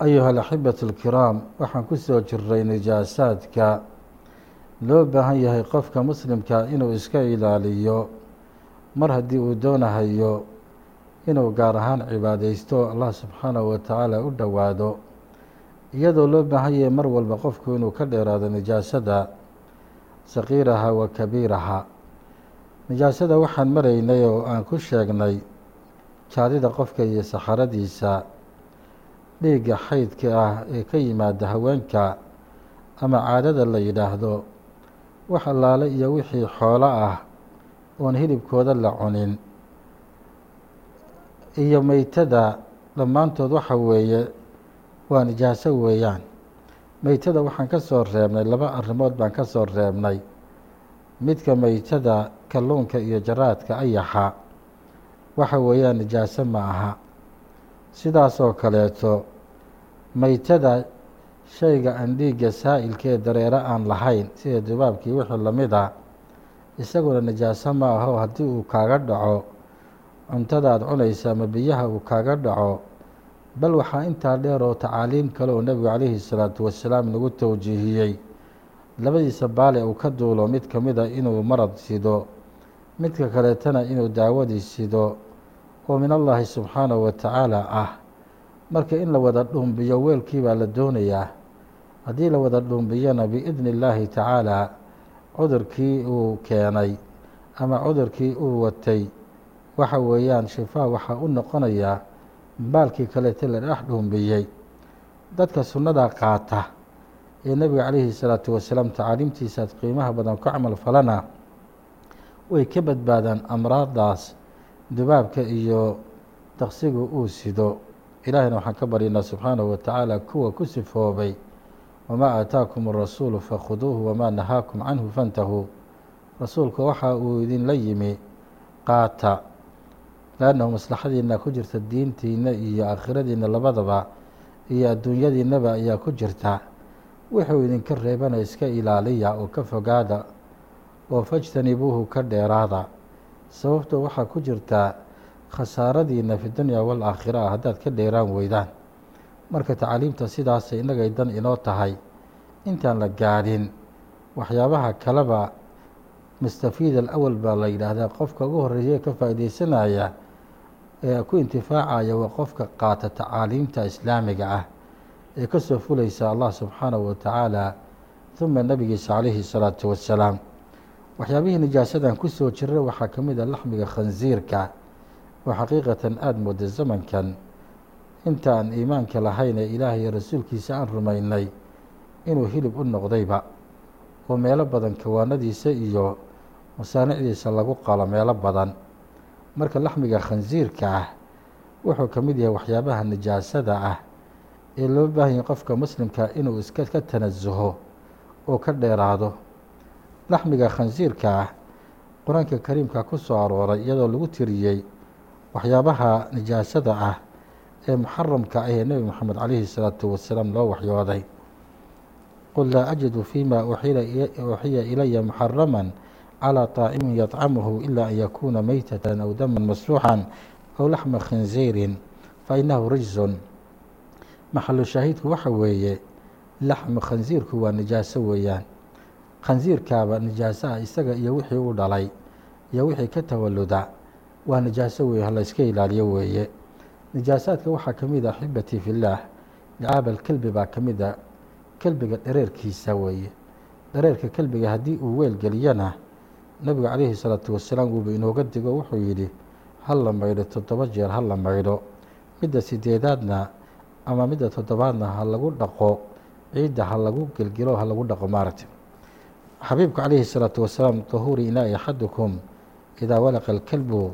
ayuha alaxibatu alkiraam waxaan ku soo jiray nijaasaadka loo baahan yahay qofka muslimka inuu iska ilaaliyo mar haddii uu doonahayo inuu gaar ahaan cibaadeysto allah subxaanahu wa tacaala u dhowaado iyadoo loo baahan yahay mar walba qofku inuu ka dheeraado nijaasada saqiiraha wa kabiiraha nijaasada waxaan maraynay oo aan ku sheegnay jaadida qofka iyo saxaradiisa dhiigga xaydka ah ee ka yimaada haweenka ama caadada la yidhaahdo wax allaale iyo wixii xoolo ah oon hilibkooda la cunin iyo meytada dhammaantood waxa weeye waa nijaaso weeyaan. Meytada waxaan ka soo reebnay laba arrimood baan ka soo reebnay. Midka meytada kalluunka iyo jaraadka ayaxa waxa weeyaan nijaaso ma aha sidaasoo kaleeto meytada shayga aan dhiigga saa'ilka ee dareero aan lahayn sida dubaabkii wixii la mid a isaguna najaaso ma aho haddii uu kaaga dhaco cuntadaad cunaysa ama biyaha uu kaaga dhaco bal waxaa intaa dheer oo tacaaliim kale oo nebigu calayhi salaatu wasalaam nagu towjiihiyey labadiisa baale uu ka duulo mid ka mid a inuu marad sido midka kaleetana inuu daawadii sido oo min allaahi subxaanahu wa tacaala ah. Marka in la wada dhuumbiyo weelkii baa la doonayaa. Haddii la wada dhuumbiyana biidni illaahi tacaala cudurkii uu keenay ama cudurkii uu watay waxa weeyaan shifaa waxaa u noqonayaa baalkii kaleete la dhex dhuumbiyey. Dadka sunnada qaata ee nebiga calayhi salaatu wasalaam tacaaliimtiisaad qiimaha badan ku camal falana way ka badbaadaan amraadaas dubaabka iyo daqsigu uu sido ilaahayna waxaan ka baryanaa subxaanahu wa tacaala kuwa ku sifoobay wamaa aataakum arasuulu fakhuduuhu wamaa nahaakum canhu fantahuu rasuulka waxa uu idinla yimi qaata leannahu maslaxadiina ku jirta diintiina iyo aakhiradiina labadaba iyo adduunyadiinaba ayaa ku jirta. Wuxuu idinka reebana iska ilaaliya oo ka fogaada oo fajtanibuuhu ka dheeraada sababto waxaa ku jirtaa khasaaradiina fi dunya waalaakhira haddaad ka dheeraan weydaan. Marka tacaaliimta sidaasay innagay dan inoo tahay intaan la gaadhin waxyaabaha kaleba mustafiid alawal baa la yidhaahdaa qofka ugu horreeya ka faa'iideysanaya ee ku intifaacaya waa qofka qaata tacaaliimta islaamiga ah ee ka soo fulaysa allah subxaanahu wa tacaala huma nebigiisa calayhi salaatu wassalaam waxyaabihii nijaasadan ku soo jira waxaa ka mid a laxmiga khansiirka oo xaqiiqatan aada mooda zamankan. Inta aan iimaanka lahayn ee ilaahay iyo rasuulkiisa aan rumaynay inuu hilib u noqdayba oo meelo badan kawaanadiisa iyo masaanicdiisa lagu qalo meelo badan. Marka laxmiga khansiirka ah wuxuu ka mid yahay waxyaabaha nijaasada ah ee loo baahanya qofka muslimka inuu iska ka tanasuho oo ka dheeraado laxmiga khansiirka ah qur-aanka kariimka ku soo arooray iyadoo lagu tiriyey waxyaabaha nijaasada ah ee muxaramka ah ee nebi moxamed calayhi salaatu wasalaam loo waxyooday qul laa ajidu fima uxiya ilaya muxaraman calىa طaacimin yطcamuhu ila an yakuuna meytatan aw daman masfuuxan aw laxma khinziirin fainahu rijsun maxalu shaahidku waxa weeye laxmu khansiirku waa nijaaso weeyaan khansiirkaaba nijaaso ah isaga iyo wixii u dhalay iyo wixii ka tawaluda waa nijaaso weeye halayska ilaaliyo weeye. Nijaasaadka waxaa ka mid a axibati fillaah licaabal kelbi baa ka mid a kelbiga dhareerkiisa weeye. Dhareerka kelbiga haddii uu weel geliyana nebigu calayhi salaatu wasalaam wuuba inooga digo wuxuu yidhi hal la maydho toddoba jeer hal la maydho. Midda sideedaadna ama midda toddobaadna ha lagu dhaqo ciidda ha lagu gelgelo ha lagu dhaqo maaragtay xabiibku calayhi salaatu wasalaam tahuuri inaa'i axadukum idaa walaqa alkalbu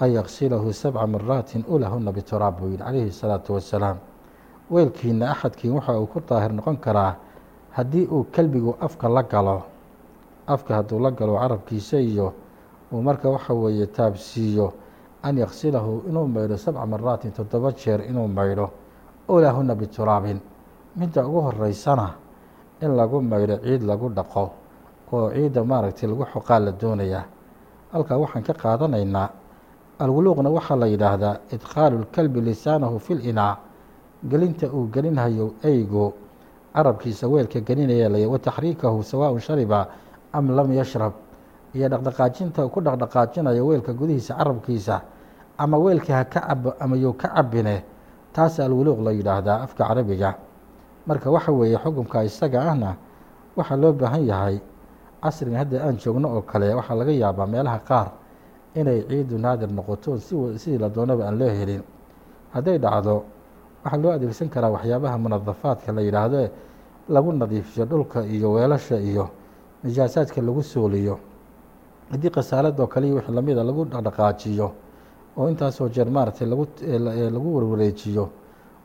an yaqsilahu sabca maraatin ulahuna bituraab buu yihi calayhi salaatu wasalaam. Weelkiina axadkiin waxa uu ku daahir noqon karaa haddii uu kelbigu afka la galo afka hadduu la galo carabkiisa iyo uu marka waxa weeye taabsiiyo an yaksilahu inuu maydho sabca maraatin toddoba jeer inuu maydho olaahuna bituraabin. Midda ugu horeysana in lagu maydho ciid lagu dhaqo oo ciidda maaragtay lagu xoqaa la doonayaa. Halkaa waxaan ka qaadanaynaa alwuluuqna waxaa la yidhaahdaa idkhaalu lkalbi lisaanahu fi linaa gelinta uu gelinhayo eygu. Carabkiisa weelka gelinaya wa taxriikahu sawaaun shariba am lam yashrab. Iyo dhaqdhaqaajinta ku dhaqdhaqaajinayo weelka gudihiisa carabkiisa ama weelka ha ka cabo ama you ka cabine taas alwuluuq la yidhaahdaa afka carabiga marka waxa weeye xukunka isaga ahna waxaa loo baahan yahay casriga hadda aan joogno oo kale waxaa laga yaabaa meelaha qaar inay ciidu naadir noqoto sidii la doonaba aan loo helin. Hadday dhacdo waxaa loo adeegsan karaa waxyaabaha munadafaadka la yidhaahdo lagu nadiifiyo dhulka iyo weelasha iyo najaasaadka lagu sooliyo. Haddii khasaaladoo kale iyo wix lamida lagu dhaqdhaqaajiyo oo intaasoo jeer maaragtay lagu lagu warwareejiyo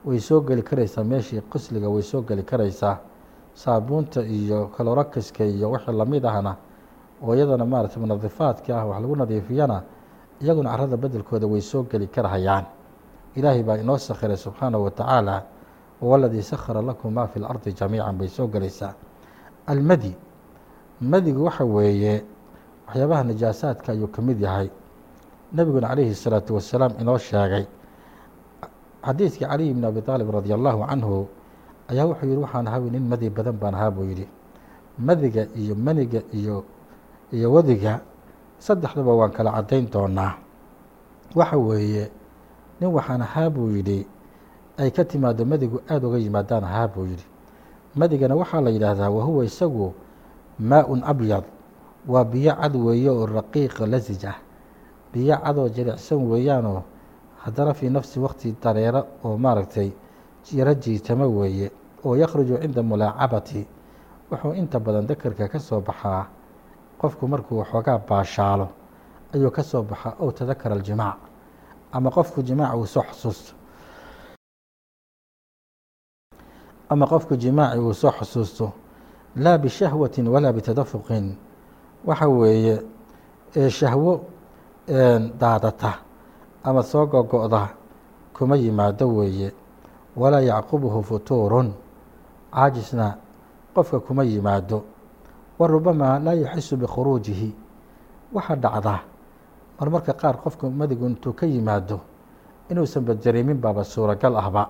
way soo geli karaysaa meeshii qusliga way soo geli karaysaa saabuunta iyo kalorakaska iyo wixii la mid ahna oo iyadana maaragtay munadifaadka ah wax lagu nadiifiyana iyaguna carada bedelkooda way soo geli karhayaan ilaahay baa inoo sakhiray subxaanahu watacaala waladii sakhara lakum maa fi lardi jamiican bay soo gelaysaa almadi madigu waxa weeye waxyaabaha najaasaadka ayuu ka mid yahay. Nebiguna calayhi الsalaatu wasalaam inoo sheegay xadiidkii caliy bn abi aalib radi allahu canhu ayaa wuxuu yihi waxaan ahaa nin madi badan baan ahaa buu yidhi. Madiga iyo maniga iyo iyo wadiga saddexdaba waan kala caddayn doonaa. Waxa weeye nin waxaan ahaa buu yidhi ay ka timaado madigu aada uga yimaadaan ahaa buu yidhi. Madigana waxaa la yidhaahdaa wahuwa isagu maa-un abyad waa biyo cad weeye oo raqiiqa lasij ah. Biyo cadoo jilicsan weeyaanoo haddana fii nafsi waqti dareero oo maaragtay yaro jiitamo weeye oo yakhruju cinda mulaacabati. Wuxuu inta badan dakarka ka soo baxaa qofku markuu waxoogaa baashaalo ayuu ka soo baxaa ow tadakara aljimaac ama qofku jimaac uu soo xusuusto. Ama qofku jimaaci uu soo xusuusto laa bishahwatin walaa bitadafuqin waxa weeye shahwo daadata ama soo gogo-da kuma yimaado weeye. Walaa yacqubuhu futuurun. Caajisna qofka kuma yimaado. Wa rubamaa laa yuxisu bikhuruujihi waxaa dhacda marmarka qaar qofka madigu intuu ka yimaado inuusanba dareemin baaba suuragal ahba.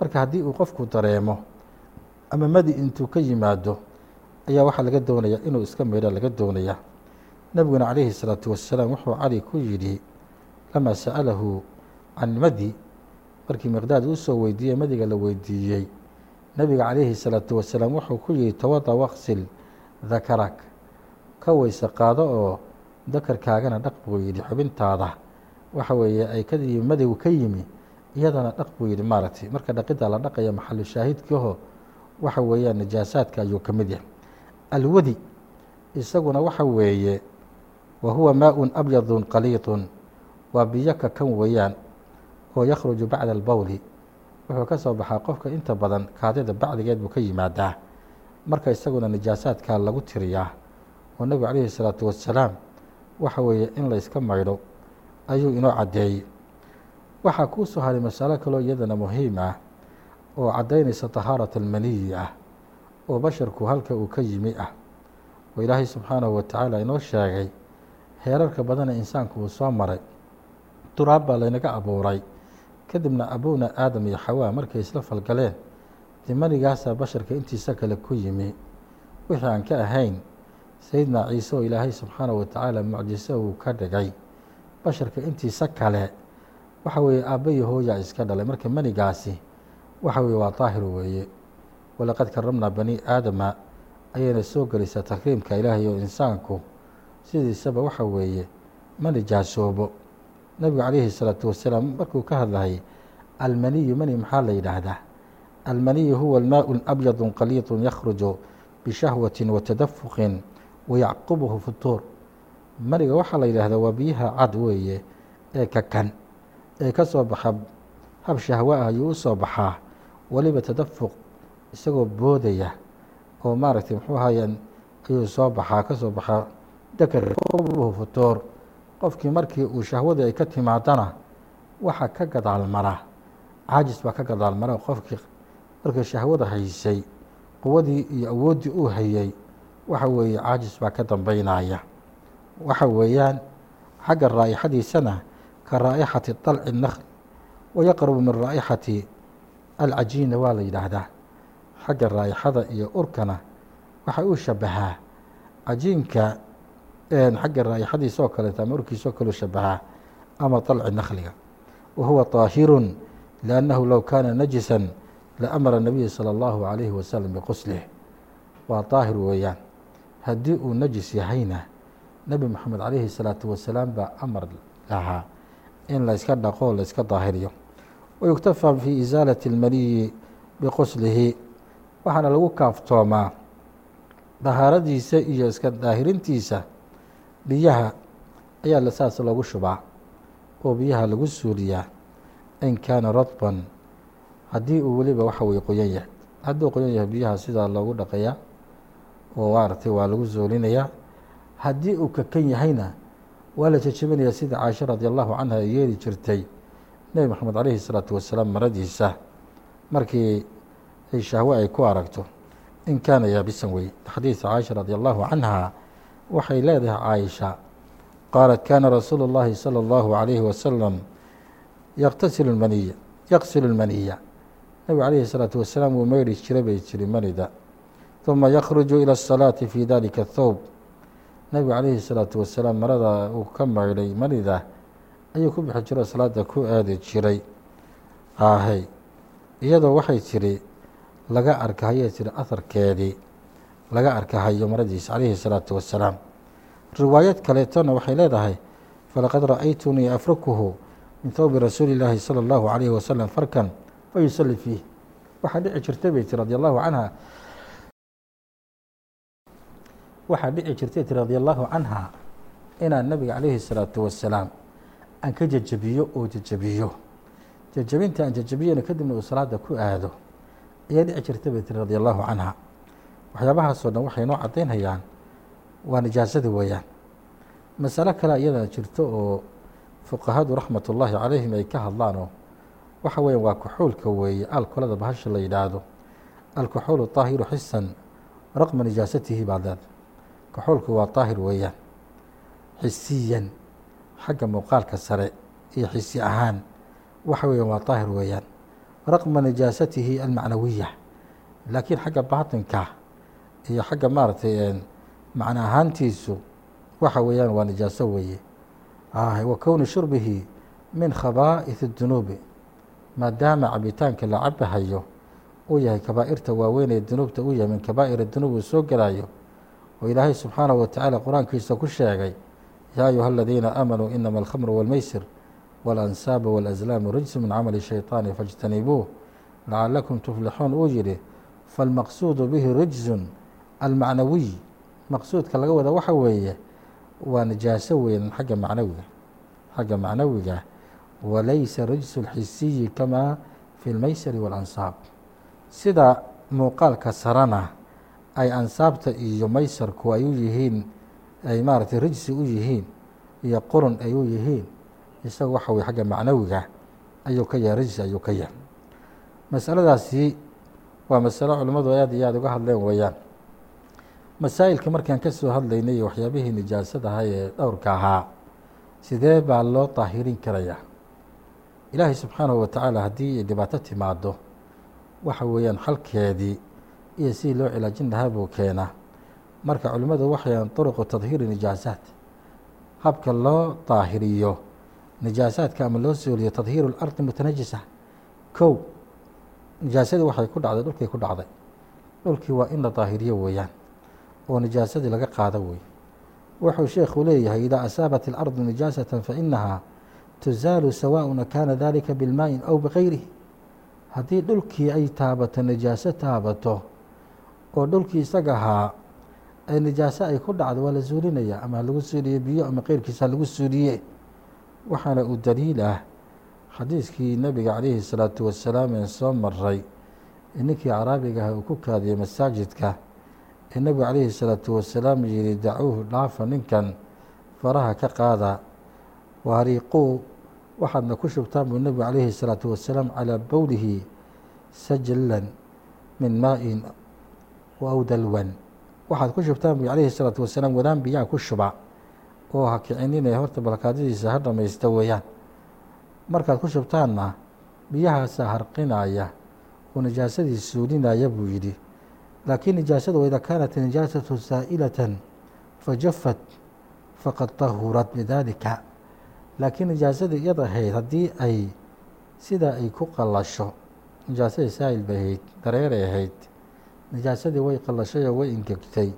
Marka haddii uu qofku dareemo ama madi intuu ka yimaado ayaa waxaa laga doonaya inuu iska maydha laga doonaya. Nebiguna calayhi الsalaatu wasalaam wuxuu cali ku yidhi lamaa sa'alahu can madi markii miqdaad uu soo weydiiyey madiga la weydiiyey nebiga calayhi الsalaatu wasalaam wuxuu ku yihi tawada waqsil dakarak ka weyse qaado oo dakarkaagana dhaq buu yidhi xubintaada. Waxa weeye ay ka madigu ka yimi iyadana dhaq buu yidhi maaragtay marka dhaqidda la dhaqaya maxalu shaahidkiho waxa weeyaan najaasaadka ayuu ka mid yahay. Alwadi isaguna waxa weeye wa huwa maa-un abyadun qaliidun waa biyo ka kan weeyaan oo yakhruju bacda albowli wuxuu ka soo baxaa qofka inta badan kaadida bacdigeed buu ka yimaadaa. Marka isaguna najaasaadkaa lagu tiriyaa oo nebigu calayhi salaatu wasalaam waxa weeye in layska maydho ayuu inoo caddeeyey. Waxaa kuu soo haray masalo kaloo iyadana muhiim ah oo caddaynaysa tahaarat almaniyi ah oo basharku halka uu ka yimi ah. Oo ilaahay subxaanahu wa tacaala inoo sheegay heerarka badana insaanku uu soo maray turaab baa laynaga abuuray. Kadibna abowna aadam iyo xawaa markay isla falgaleen dee manigaasaa basharka intiisa kale ku yimi. Wixii aan ka ahayn sayidna ciise oo ilaahay subxaanahu wa tacaala mucjiso uu ka dhigay basharka intiisa kale. Waxa weeye aabba iyo hooyaa iska dhalay marka manigaasi. Waxa weye waa daahir weeye. Walaqad karamnaa bani aadama ayayna soo gelaysaa takriimka ilaahay oo insaanku. Sidiisaba waxa weeye ma nijaasoobo nebigu calayhi salaatu wasalaam markuu ka hadlayay almaniyu mani? Maxaa la yidhaahdaa? Almaniyu huwa almaau abyadu qaliidu yakhruju bishahwati wa tadafuqin wayacqubuhu futuur maniga waxaa la yidhaahdaa waa biyaha cad weeye ee kakan ee ka soo baxa hab shahwo ah ayuu u soo baxaa weliba tadafuq isagoo boodaya oo maaragtay muxuu ahayeen ayuu soo baxaa ka soo baxaa dakar qubuhu futuur qofkii markii uu shahwadii ay ka timaadana waxa ka gadaal mara. Caajis baa ka gadaal mara qofkii markii shahwada haysay quwadii iyo awooddii uu hayay waxa weeye caajis baa ka dambeynaya waxa weeyaan xagga raa'ixadiisana ka raa'ixati dalci nakhl wayaqrubu min raa'ixati alcajiina waa la yidhaahdaa. Xagga raa'ixada iyo urkana waxa uu shabahaa cajiinka xagga raa'ixadiisa oo kaleeto ama urkiisa oo kaleu shabahaa ama dalci nakhliga wa huwa طaahirun liannahu low kaana najisan laamara nabiyu salى اllahu عalayhi wasalam biquslih waa daahir weeyaan haddii uu najis yahayna nebi moxamed calayhi الsalaatu wasalaam baa amar lahaa in layska dhaqo layska daahiriyo wayuktafaa fii isaalati اlmaniyi biquslihi waxaana lagu kaaftoomaa dahaaradiisa iyo iska daahirintiisa biyaha ayaa la saas loogu shubaa oo biyaha lagu suuliyaa in kaana radban haddii uu weliba waxa weye qoyan yahay. Hadduu qoyan yahay biyaha sidaa loogu dhaqayaa oo maaragtay waa lagu suulinayaa haddii uu kakan yahayna waa la jejebinayaa sida caaisha radi allahu canha ay yeeli jirtay nebi moxamed calayhi الsalaatu wasalaam maradiisa. Markii shahwe ay ku aragto in kaana yaabisan wey xadiid caaisha radi allahu canha waxay leedahay caaisha qaalat kana rasuulu اllahi salى اllahu عalayhi wasalam yaqtasilu maniya yaqsilu اlmaniya nebigu calayhi الsalaatu wasalaam wuu meydhi jira bay jiri manida ثuma yakruju ilى الsalaati fi dalika الthawb nebigu calayhi الsalaatu wasalaam marada uu ka maydhay manida ayuu ku bixi jiro salaada ku aadi jiray ahay iyadoo waxay tiri laga arkahayay tiri aharkeedii laga arkahayo maradiisa calayhi الsalaatu wasalaam riwaayad kaleetona waxay leedahay falaqad ra'aytunii afrukuhu min thawbi rasuuli اllaahi salى اllahu عalayhi wasalam farkan fayusali fiih waxaa dhici jirtay bay tiri radi allahu canha waxaa dhici jirtay tiri radi allahu canha inaan nabiga calayhi الsalaatu wasalaam aan ka jejebiyo oo jejebiyo jejebinta aan jejebiyona kadibna uu salaada ku aado ayaa dhici jirta bay tiri radi allahu canha waxyaabahaasoo dhan waxay noo caddaynayaan waa nijaasada weeyaan masalo kale iyada jirto oo fuqahadu raxmat ullaahi calayhim ay ka hadlaanoo waxa weya waa kuxuulka weeye alkolada bahasha la yidhaahdo alkuxuulu طaahiru xisan raqma nijaasatihi baad leeda kuxuulku waa طaahir weeyaan xisiyan xagga muuqaalka sare iyo xisi ahaan waxa weeyaan waa طaahir weeyaan raqma nijaasatihi almacnawiya laakiin xagga baatinka iyo xagga maaragtay macno ahaantiisu waxa weeyaan waa nijaaso weeye wa kowni shurbihi min khabaa'iث الdunuubi maadaama cabitaanka la cabahayo uu yahay kabaa'irta waaweyn ee dunuubta uu yahay min kabaa'ir dunuub uu soo gelayo oo ilaahay subxaanahu watacaala qur-aankiisa ku sheegay yaa ayuha aladiina aamanuu inama alkhamru wاlmeysir wاlansaaba wاlaslaamu rijsu min camali shayطaani faاjtanibuuh lacalakum tuflixuun uu yihi falmaqsuudu bihi rijsun almacnawiy maqsuudka laga wada waxa weeye waa nijaaso weyn xagga macnawiga xagga macnawiga walaysa rijsu اlxisiyi kamaa fi اlmeysari wاlansaab sida muuqaalka sarana ay ansaabta iyo meysarku ay u yihiin ay maaragtay rijsi u yihiin iyo qurun ay u yihiin isaga waxa weye xagga macnawiga ayuu ka yahay rijsi ayuu ka yahay masaladaasi waa masalo culimmadu aad iyo aada uga hadleen weeyaan masaa'ilka markaan ka soo hadlaynay waxyaabihii nijaasadaha ee dhowrka ahaa sidee baa loo daahirin karayaa? Ilaahay subxaanahu watacaala haddii ay dhibaato timaado waxa weeyaan xalkeedii iyo sidii loo cilaajin lahaa buu keenaa. Marka culimmadu waxayaan duruqu tadhiiri nijaasaat habka loo daahiriyo nijaasaadka ama loo sooliyo tadhiiru اlardi mutanajisa kow nijaasadii waxay ku dhacday dhulkii ku dhacday. Dhulkii waa in la daahiriyo weeyaan oo nijaasadii laga qaado wey wuxuu sheekhu leeyahay idaa asaabat اlardu nijaasata fainahaa tuzaalu sawaaء kaana dalika bilmaaءin aw bikayrihi haddii dhulkii ay taabato nijaaso taabato oo dhulkii isaga ahaa ee nijaaso ay ku dhacdo waa la suulinaya ama halagu suuliye biyo ama keyrkiisa halagu suuliye waxaana u daliil ah xadiiskii nebiga calayhi الsalaatu wasalaam ee soo maray ninkii caraabiga ah uu ku kaadiyey masaajidka ee nebigu calayhi salaatu wasalaam yihi dacuuhu dhaafa ninkan faraha ka qaada. Wahariiquu waxaadna ku shubtaan buu nebigu calayhi salaatu wasalaam calaa bowlihi sajlan min maa-in aw dalwan waxaad ku shubtaan buu calayhi salaatu wasalaam wadaan biyaha ku shuba oo ha kicinine horta balkaadadiisa ha dhamaysta weeyaan. Markaad ku shubtaanna biyahaasaa harqinaya oo nijaasadii suulinaya buu yidhi laakiin nijaasada waidaa kaanat nijaasatu saa'ilatan fajafat faqad tahurat bidaalika laakiin nijaasadii iyad ahayd haddii ay sidaa ay ku qallasho nijaasadii saa'il bay ahayd dareeray ahayd nijaasadii way qallashay oo way ingegtay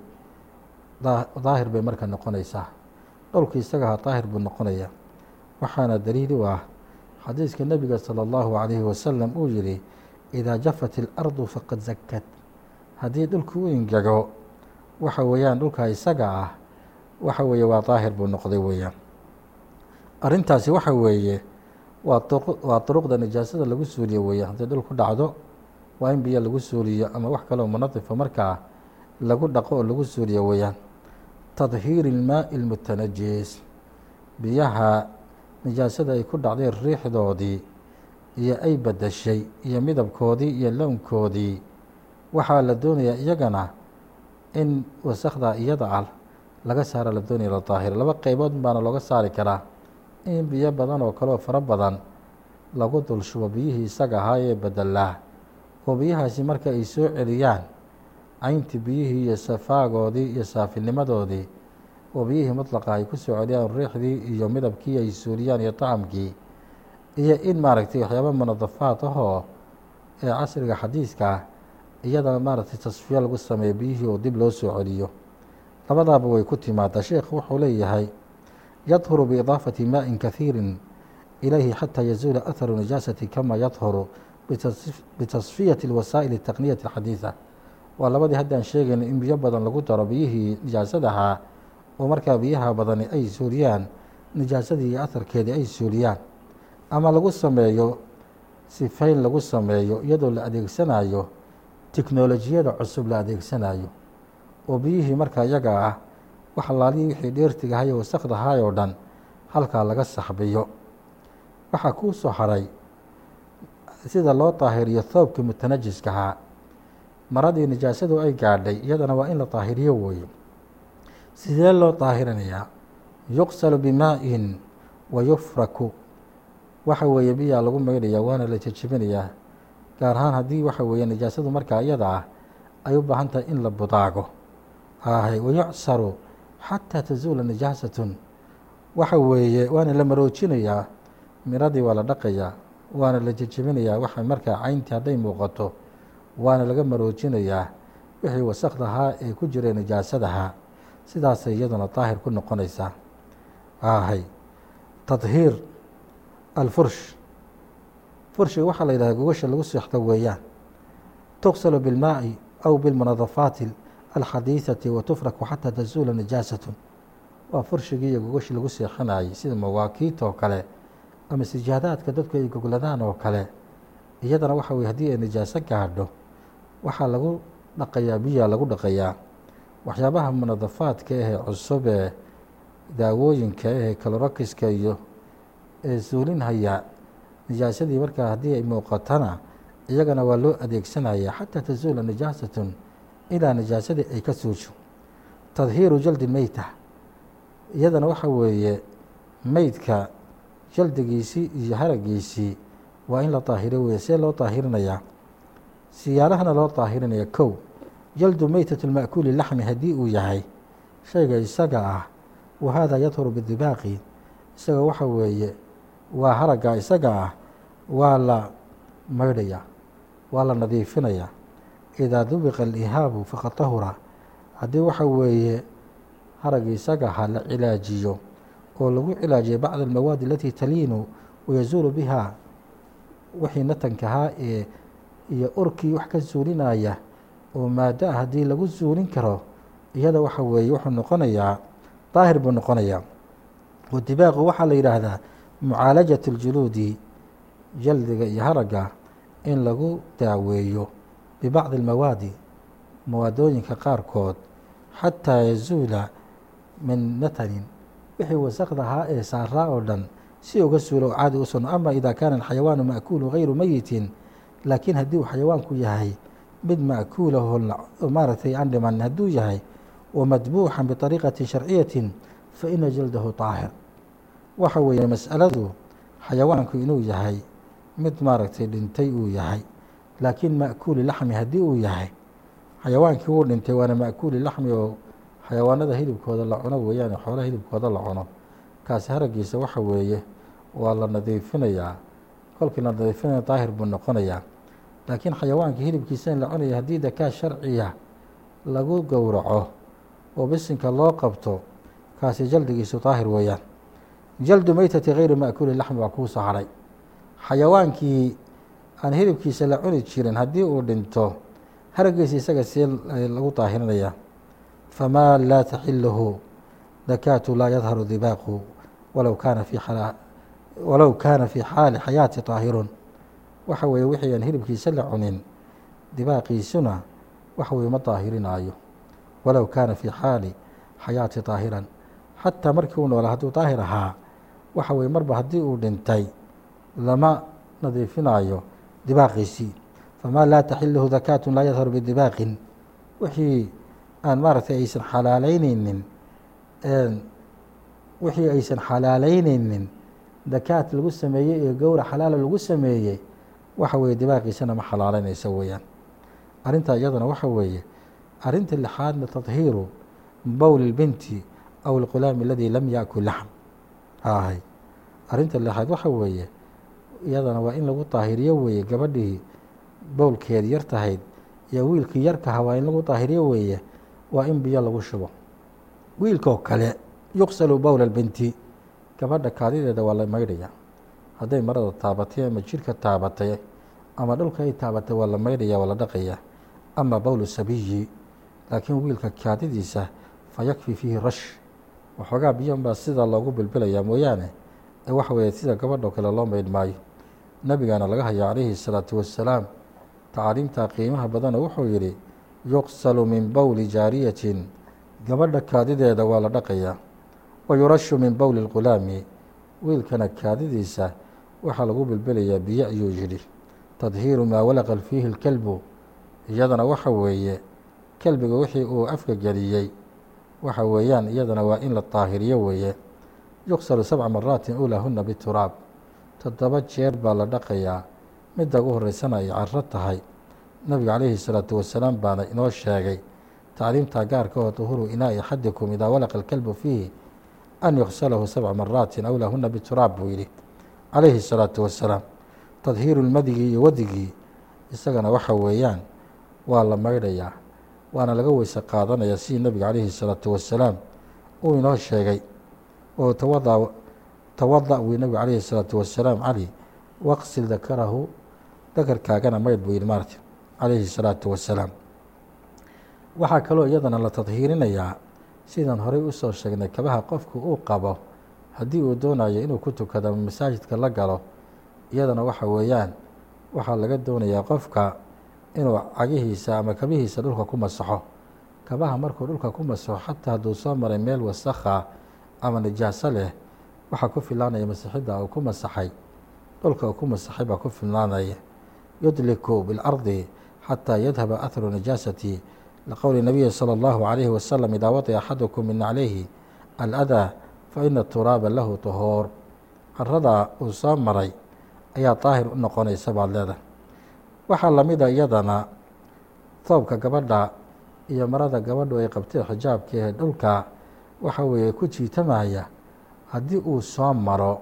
daahir bay marka noqonaysaa dhowlkii isaga ahaa daahir buu noqonaya waxaana daliil u ah xadiiska nebiga salى اllahu عalayhi wasalam uu yihi idaa jafat اlardu faqad zakad haddii dhulku u ingego waxa weeyaan dhulka isaga ah waxa weeye waa daahir buu noqday weeyaan. Arrintaasi waxa weeye waa waa duruqda nijaasada lagu suuliyo weeyaan. Haddii dhul ku dhacdo waa in biyo lagu suuliyo ama wax kaleo munadifa markaa lagu dhaqo oo lagu suuliyo weeyaan. Tadhiiri ilmaaءi اlmutanajis biyaha nijaasada ay ku dhacday riixdoodii iyo ay badashay iyo midabkoodii iyo lownkoodii waxaa la doonayaa iyagana in wasakda iyada ah laga saara la doonaya la daahiro laba qeybood baana looga saari karaa in biyo badan oo kale oo fara badan lagu dul shubo biyihii isaga ahaa ee bedelaa oo biyahaasi marka ay soo celiyaan cayntii biyihii iyo safaagoodii iyo saafinimadoodii oo biyihii mutlaqa ay ku soo celiyaan riixdii iyo midabkii ay suuliyaan iyo طacamkii iyo in maaragtay waxyaaba munadafaad ahoo ee casriga xadiiska iyadana maaragtay tasfiya lagu sameeyo biyihii oo dib loo soo celiyo labadaaba way ku timaadaa sheekhu wuxuu leeyahay yadhuru biidaafati maaءin kahiiri ilayhi xataa yazuula aharu nijaasati kama yadhuru bitasfiyati اlwasaa'il الtaqniyati اxadiiثa waa labadii haddaan sheegayna in biyo badan lagu daro biyihii nijaasadahaa oo markaa biyaha badani ay suuliyaan nijaasadii iyo aharkeedii ay suuliyaan ama lagu sameeyo sifayn lagu sameeyo iyadoo la adeegsanayo tiknolojiyada cusub la adeegsanayo oo biyihii markaa iyaga ah wax laalihii wixii dheertigahay wasakdahay oo dhan halkaa laga saxbiyo waxaa kuu soo haray sida loo daahiriyo thoobkii mutanajiskahaa maradii nijaasadu ay gaadhay iyadana waa in la daahiriyo weeye sidee loo daahirinayaa? Yuqsalu bimaa-in wa yufraku. Waxa weeye biyaa lagu maydhayaa waana la jejebinayaa gaar ahaan haddii waxa weeye nijaasadu markaa iyada ah ay u baahan tahay in la budaago. Ahay wayucsaru xataa tazuula nijaasatun. Waxa weeye waana la maroojinayaa miradii waa la dhaqayaa waana la jejebinayaa waxa markaa cayntii hadday muuqato waana laga maroojinayaa wixii wasakdahaa ee ku jiray nijaasadahaa sidaasay iyaduna daahir ku noqonaysaa. Ahay tadhiir alfursh furshiga waxaa la yidhahda gogasha lagu seexdo weeyaan. Tuqsalu bilmaaءi aw bilmunadafaati alxadiiثati wa tufraku xataa tazuula nijaasatu waa furshigii iyo gogashi lagu seexanayay sida mawaakiit oo kale ama sijaadaadka dadku ay gogladaan oo kale. Iyadana waxa weye haddii ay nijaaso gaadho waxaa lagu dhaqayaa biyaa lagu dhaqayaa. Waxyaabaha munadafaadka ahee cusub ee daawooyinka ahee kalorokiska iyo ee suulinhaya nijaasadii markaa haddii ay muuqatana iyagana waa loo adeegsanaya xataa tazuula nijaasatun ilaa nijaasadii ay ka suusho tadhiiru jaldi meyta iyadana waxa weeye meydka jaldigiisii iyo haragiisii waa in la daahiro weye see loo daahirinayaa siyaalahana loo daahirinaya kow jaldu meytat lma'kuuli laxmi haddii uu yahay shayga isaga ah wa haadaa yadhuru bidibaaqi isaga waxa weeye waa haragga isaga ah waa la maydhayaa waa la nadiifinayaa idaa dubiqa alihaabu faqad tahura. Haddii waxa weeye haragga isaga ahaa la cilaajiyo oo lagu cilaajiyo bacda almawaadi alatii taliinu wayazuulu biha wixii natankahaa ee iyo urkii wax ka suulinaya oo maado ah haddii lagu suulin karo iyada waxa weeye wuxuu noqonayaa daahir buu noqonayaa wadibaaqu waxaa la yidhaahdaa mucaalajat اljuluudi jaldiga iyo haragga in lagu daaweeyo bibacdi almawaadi mawaadooyinka qaarkood xataa yazuula min natanin wixii wasaqda ahaa ee saaraa oo dhan si uga suulo oo caadi u ama idaa kaana alxayawaanu ma'kuulu hayru mayitin laakiin haddii uu xayawaanku yahay mid ma'kuulaho maaragtay aan dhiman hadduu yahay wa madbuuxan biطariiqati sharciyatin fa ina jaldahu taahir. Waxa weeye mas'aladu xayawaanku inuu yahay mid maaragtay dhintay uu yahay. Laakiin ma'kuuli laxmi haddii uu yahay xayawaankii wuu dhintay waana ma'kuuli laxmi oo xayawaanada hilibkooda la cuno weeyaan xoolaha hilibkooda la cuno. Kaasi haragiisa waxa weeye waa la nadiifinayaa. Kolkii la nadiifinaya daahir buu noqonayaa. Laakiin xayawaanka hilibkiisa in la cunaya haddii dakaa sharciya lagu gowraco oo bisinka loo qabto kaasi jaldigiisu daahir weeyaan. Jaldu meytati gayri ma'kuuli laxmi waa kuu soo hadhay xayawaankii aan hilibkiisa la cuni jirin haddii uu dhinto haragiisa isaga see lagu daahirinayaa famaa laa taxiluhu dakaatu laa yadharu dibaaqu walow kaana fi walow kaana fii xaali xayaati طaahirun waxa weeye wixii aan hilibkiisa la cunin dibaaqiisuna waxa weye ma daahirinaayo walow kaana fii xaali xayaati طaahiran xataa markii uu noolaa hadduu daahir ahaa waxa weye marba haddii uu dhintay lama nadiifinayo dibaaqiisii famaa laa taxiluhu dakaatu laa yadharu bidibaaqin. Wixii aan maaragtay aysan xalaalayneynin wixii aysan xalaalayneynin dakaat lagu sameeyey iyo gowra xalaala lagu sameeyey waxa weeye dibaaqiisana ma xalaalaynayso weeyaan. Arrintaa iyadana waxa weeye arrinta lixaadna tadhiiru bowl ilbinti aw alqulaami aladi lam yaakul laxm. Haahay arrinta lixaad waxa weeye iyadana waa in lagu daahiriyo weeye gabadhii bowlkeed yar tahayd iyo wiilkii yarkaha waa in lagu daahiriyo weeye waa in biyo lagu shubo. Wiilkoo kale yuqsalu bowla binti gabadha kaadideeda waa la maydhaya. Hadday marada taabatay ama jirka taabatay ama dhulka ay taabatay waa la maydhaya waa la dhaqaya ama bowlu sabiyi laakiin wiilka kaadidiisa fa yakfi fiihi rash. Waxoogaa biyon baa sida loogu bilbilayaa mooyaane ee waxa weeye sida gabadhoo kale loo maydh maayo nebigaana laga haya calayhi الsalaatu wassalaam tacaaliimtaa qiimaha badana wuxuu yidhi yuqsalu min bowli jaariyatin gabadha kaadideeda waa la dhaqayaa wa yurashu min bowli اlqulaami wiilkana kaadidiisa waxaa lagu bilbilayaa biyo ayuu yidhi tadhiiru maa walaqa fiihi اlkelbu iyadana waxa weeye kelbiga wixii uu afka geliyey waxa weeyaan iyadana waa in la daahiriyo weeye yuqsalu sabca maraatin ulahuna bituraab toddoba jeer baa la dhaqayaa. Midda ugu horraysana ay carro tahay. Nabigu calayhi salaatu wasalaam baana inoo sheegay tacliimtaa gaarka oo duhuru inaa i xadikum idaa walaqa alkalbu fiihi an yuksalahu sabca maraatin aw lahuna bituraab buu yidhi. Calayhi salaatu wasalaam tadhiiru lmadigii iyo wadigii isagana waxa weeyaan waa la maydhayaa waana laga weyse qaadanayaa sidii nabigu calayhi salaatu wasalaam. Uu inoo sheegay oo tawadaa tawada wii nebigu calayhi الsalaatu wasalaam cali waqsil dakarahu dakarkaagana maydh buu yidhi maarti calayhi الsalaatu wasalaam waxaa kaloo iyadana la tadhiirinayaa sidaan horey usoo sheegnay kabaha qofku uu qabo haddii uu doonayo inuu ku tukado ama masaajidka la galo iyadana waxa weeyaan waxaa laga doonayaa qofka inuu cagihiisa ama kabihiisa dhulka ku masaxo kabaha markuu dhulka ku masaxo xataa hadduu soo maray meel wasakha ama nijaaso leh waxaa ku filaanaya masixidda uu ku masaxay dhulka uu ku masaxay baa ku filnaanaya yudliku biاlardi xataa yadhaba ahru nijaasati liqowli nabiyi salى اllahu عalayhi wasalam idaa waطi axadukum min calayhi aladaa faina turaaba lahu طuhuur caradaa uu soo maray ayaa daahir u noqonaysa baad leedahay waxaa lamida iyadana toobka gabadha iyo marada gabadhu ay qabtay xijaabka ee dhulka waxa weeye ku jiitamaya haddii uu soo maro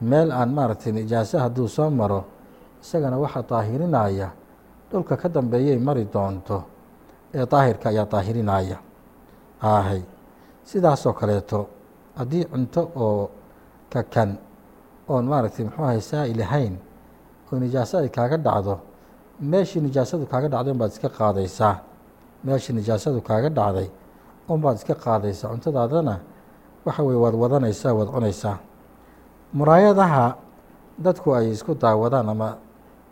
meel aan maaragtay nijaaso hadduu soo maro isagana waxaa daahirinaya dhulka ka dambeeyay mari doonto ee daahirka ayaa daahirinaya ahay sidaasoo kaleeto haddii cunto oo kakan oon maaragtay muxuu ahay saa'il ahayn oo nijaaso ay kaaga dhacdo meeshii nijaasadu kaaga dhacday unbaad iska qaadaysaa. Meeshii nijaasadu kaaga dhacday unbaad iska qaadaysaa cuntadaadana waxa weye waad wadanaysaa waad cunaysaa. Muraayadaha dadku ay isku daawadaan ama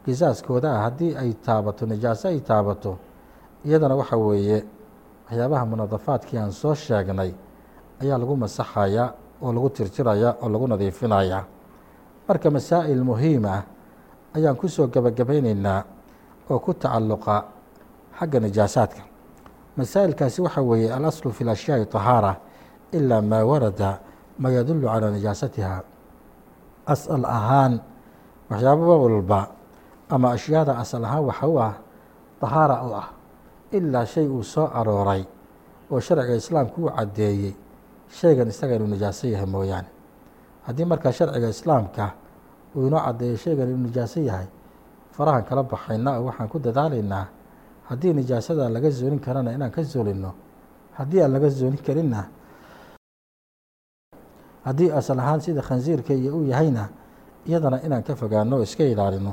qisaaskooda ah haddii ay taabato nijaaso ay taabato iyadana waxa weeye waxyaabaha munadafaadkii aan soo sheegnay ayaa lagu masaxayaa oo lagu tirtirayaa oo lagu nadiifinayaa. Marka masaa'il muhiim ah ayaan ku soo gebagabaynaynaa oo ku tacalluqa xagga nijaasaadka. Masaa'ilkaasi waxa weeye alaslu fi lashyaai طahaara ilaa maa warada ma yadulu calaa nijaasatiha asal ahaan waxyaababa walba ama ashyaada asal ahaan waxa u ah طahaara u ah ilaa shay uu soo arooray oo sharciga islaamku uu caddeeyey shaygan isaga inuu nijaaso yahay mooyaane haddii markaa sharciga islaamka uu inoo caddeeyo shaygan inuu nijaaso yahay farahan kala baxayna oo waxaan ku dadaalaynaa haddii nijaasada laga zoolin karana inaan ka zoolino haddii aan laga zoolin karinna haddii asal ahaan sida khansiirka iyo uu yahayna iyadana inaan ka fogaano o iska ilaalino.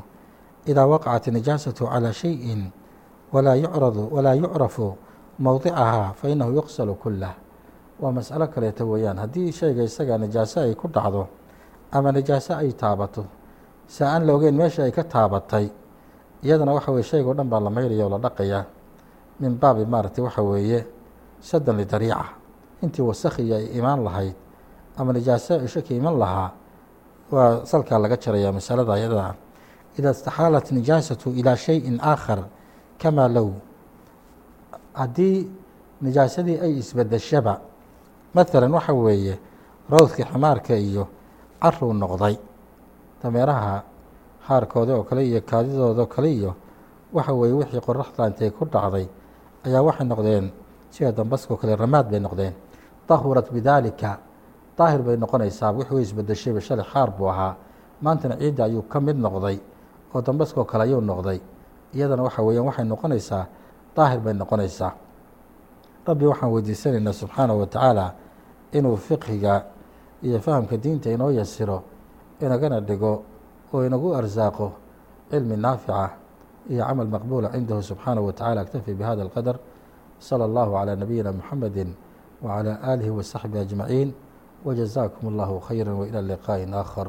Idaa waqacat nijaasatu calaa shayin walaa yucradu walaa yucrafu mowdicahaa fa inahu yuqsalu kulah waa mas'alo kaleeto weeyaan. Haddii shayga isaga nijaaso ay ku dhacdo ama nijaaso ay taabato se aan la ogeyn meesha ay ka taabatay iyadana waxa weye shayga o dhan baa la mayraya oo la dhaqayaa min baabi maaragtay waxa weeye sadan lidariica intii wasakhiya ay imaan lahayd ama nijaaso isho ka iman lahaa waa salkaa laga jarayaa masalada ayadaa ida istaxaalat nijaasatu ilaa shayin aakhar kamaa low haddii nijaasadii ay isbedeshaba maalan waxa weeye rawdkii ximaarka iyo caruu noqday dameeraha haarkooda oo kale iyo kaadidooda oo kale iyo waxa weeye wixii qoraxda intay ku dhacday ayaa waxay noqdeen sida dambaskoo kale ramaad bay noqdeen. Dahurat bidaalika daahir bay noqonaysaa wixii way isbedeshayba shalay xaar buu ahaa maantana ciidda ayuu ka mid noqday oo dambaskoo kale ayuu noqday iyadana waxa weeyaan waxay noqonaysaa daahir bay noqonaysaa rabbi waxaan weydiisanaynaa subxaanahu wa tacaala inuu fiqhiga iyo fahamka diinta inoo yasiro inagana dhigo oo inagu arsaaqo cilmi naafica iyo camal maqbuula cindahu subxaanahu wa tacala aktafi bihada alqadar salى allahu calى nabiyina muxamedi wacalى aalihi wasaxbihi ajmaciin wajazaakum allahu khayra wailى liqaaءi aakhar